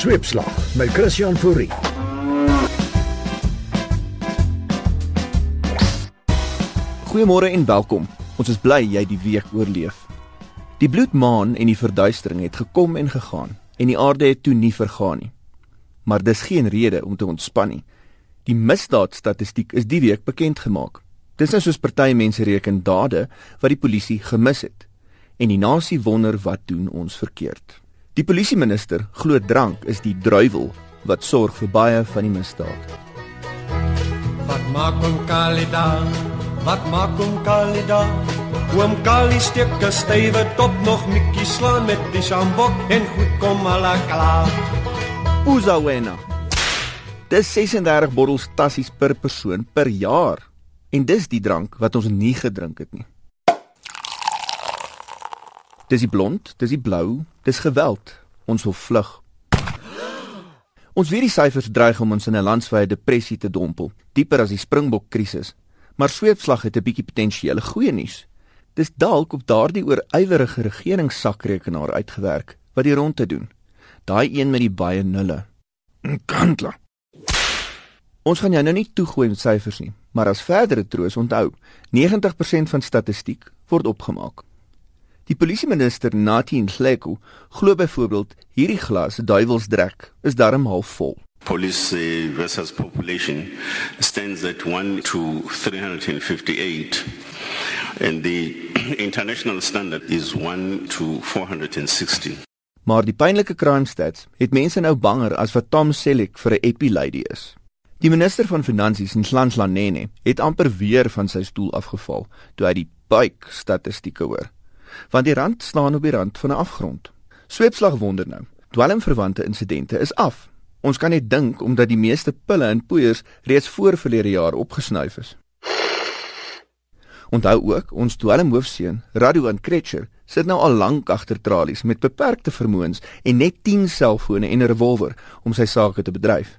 Sweepslag met Christian Fourie. Goeiemôre en welkom. Ons is bly jy die week oorleef. Die bloedmaan en die verduistering het gekom en gegaan en die aarde het toe nie vergaan nie. Maar dis geen rede om te ontspan nie. Die misdaadstatistiek is die week bekend gemaak. Dis nou soos party mense reken dade wat die polisie gemis het en die nasie wonder wat doen ons verkeerd. Die polisieminister glo drank is die druiwel wat sorg vir baie van die misdaad. Wat maak hom Kalida? Wat maak hom Kalida? Oom Kali steek 'n stywe top nog mikkie slaan met die sjambok en goed kom ala klaar. Uzawena. Dis 36 bottels tassies per persoon per jaar. En dis die drank wat ons nie gedrink het nie. Dis die blond, dis die blou, dis geweld. Ons wil vlug. Ons weet die syfers dreig om ons in 'n landswye depressie te dompel, dieper as die Springbok krisis. Maar sweepslag het 'n bietjie potensiële goeie nuus. Dis dalk op daardie oorywerige regeringssakrekenaar uitgewerk wat die rondte doen. Daai een met die baie nulle. Kantla. Ons gaan jou nou nie toegooi met syfers nie, maar as verdere troos onthou, 90% van statistiek word opgemaak. Die polisieminister Nathi Nhleko glo byvoorbeeld hierdie glas duiwelsdrek is darm half vol. Police versus population stands at 1 to 358 and the international standard is 1 to 460. Maar die pynlike crime stats het mense nou banger as wat Tom Selleck vir 'n epilady is. Die minister van finansies, Nhlanhla Nene, het amper weer van sy stoel afgeval toe hy die buik statistieke hoor want die rand staan op die rand van 'n afgrond. Sweepslag wonder nou. Dwelmverwante insidente is af. Ons kan net dink omdat die meeste pille en poeiers reeds voor verlede jaar opgesnuif is. Onthou ook, ons dwelmhoofseun, Radwan Kretcher, sit nou al lank agter tralies met beperkte vermoëns en net 10 selfone en 'n revolver om sy sake te bedryf.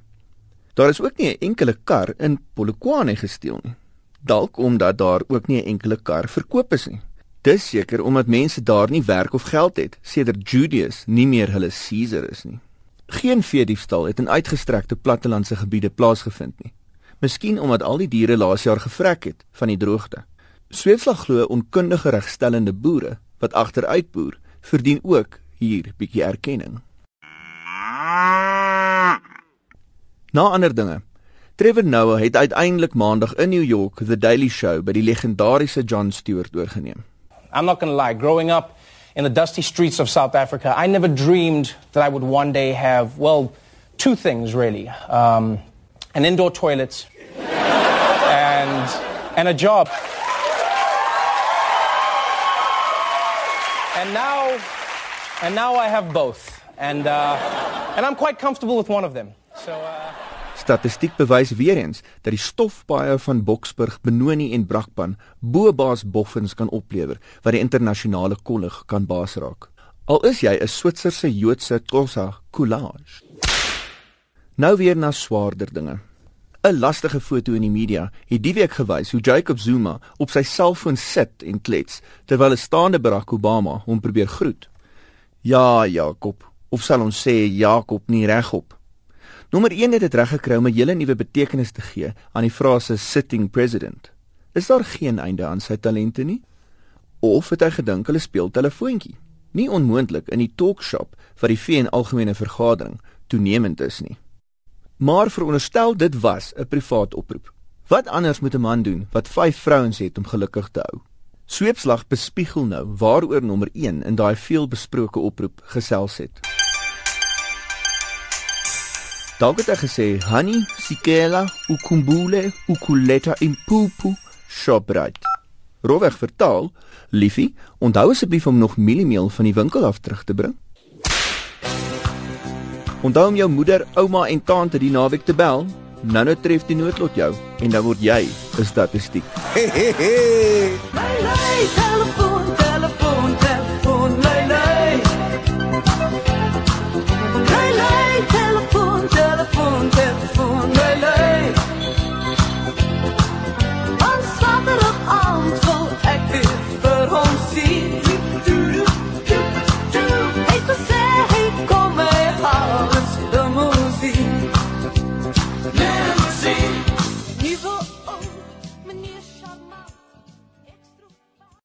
Daar is ook nie 'n enkele kar in Polokwane gesteel nie. Dalk omdat daar ook nie 'n enkele kar verkoop is nie. Dis seker omdat mense daar nie werk of geld het sedert Julius nie meer hulle Caesar is nie. Geen veediefstal het in uitgestrekte plattelandse gebiede plaasgevind nie. Miskien omdat al die diere laas jaar gevrek het van die droogte. Sweetslag glo onkundige regstellende boere wat agteruitboer verdien ook hier bietjie erkenning. Na ander dinge. Trevor Noah het uiteindelik maandag in New York The Daily Show by die legendariese Jon Stewart oorgeneem. I'm not going to lie, growing up in the dusty streets of South Africa, I never dreamed that I would one day have, well, two things really um, an indoor toilet and, and a job. And now, and now I have both. And, uh, and I'm quite comfortable with one of them. So, uh, Statistiek bewys weer eens dat die stofpaaie van Boksburg, Benoni en Brakpan bobaas boffins kan oplewer wat die internasionale kollig kan baas raak. Al is jy 'n Switserse Joodse Xhosa collage. Nou weer na swaarder dinge. 'n Lastige foto in die media het die week gewys hoe Jacob Zuma op sy selfoon sit en klets terwyl 'n staande Barack Obama hom probeer groet. Ja, Jacob, of sal ons sê Jacob nie regop? Nommer 1 het dit reg gekry om 'n hele nuwe betekenis te gee aan die frase sitting president. Is daar geen einde aan sy talente nie? Of het hy gedink hulle speel telefoontjie? Nie onmoontlik in die talkshop vir die VN algemene vergadering toenemend is nie. Maar veronderstel dit was 'n privaat oproep. Wat anders moet 'n man doen wat 5 vrouens het om gelukkig te hou? Sweepslag bespiegel nou waaroor nommer 1 in daai veelbesproke oproep gesels het. Dalk het hy gesê Hani Sikela ukumbule ukuleta impupu shoprite. Roweg vertaal, liefie, onthou asseblief om nog mieliemeel van die winkel af terug te bring. Onthou om jou moeder, ouma en tante die naweek te bel. Nou nou tref die noodlot jou en dan word jy 'n statistiek. My life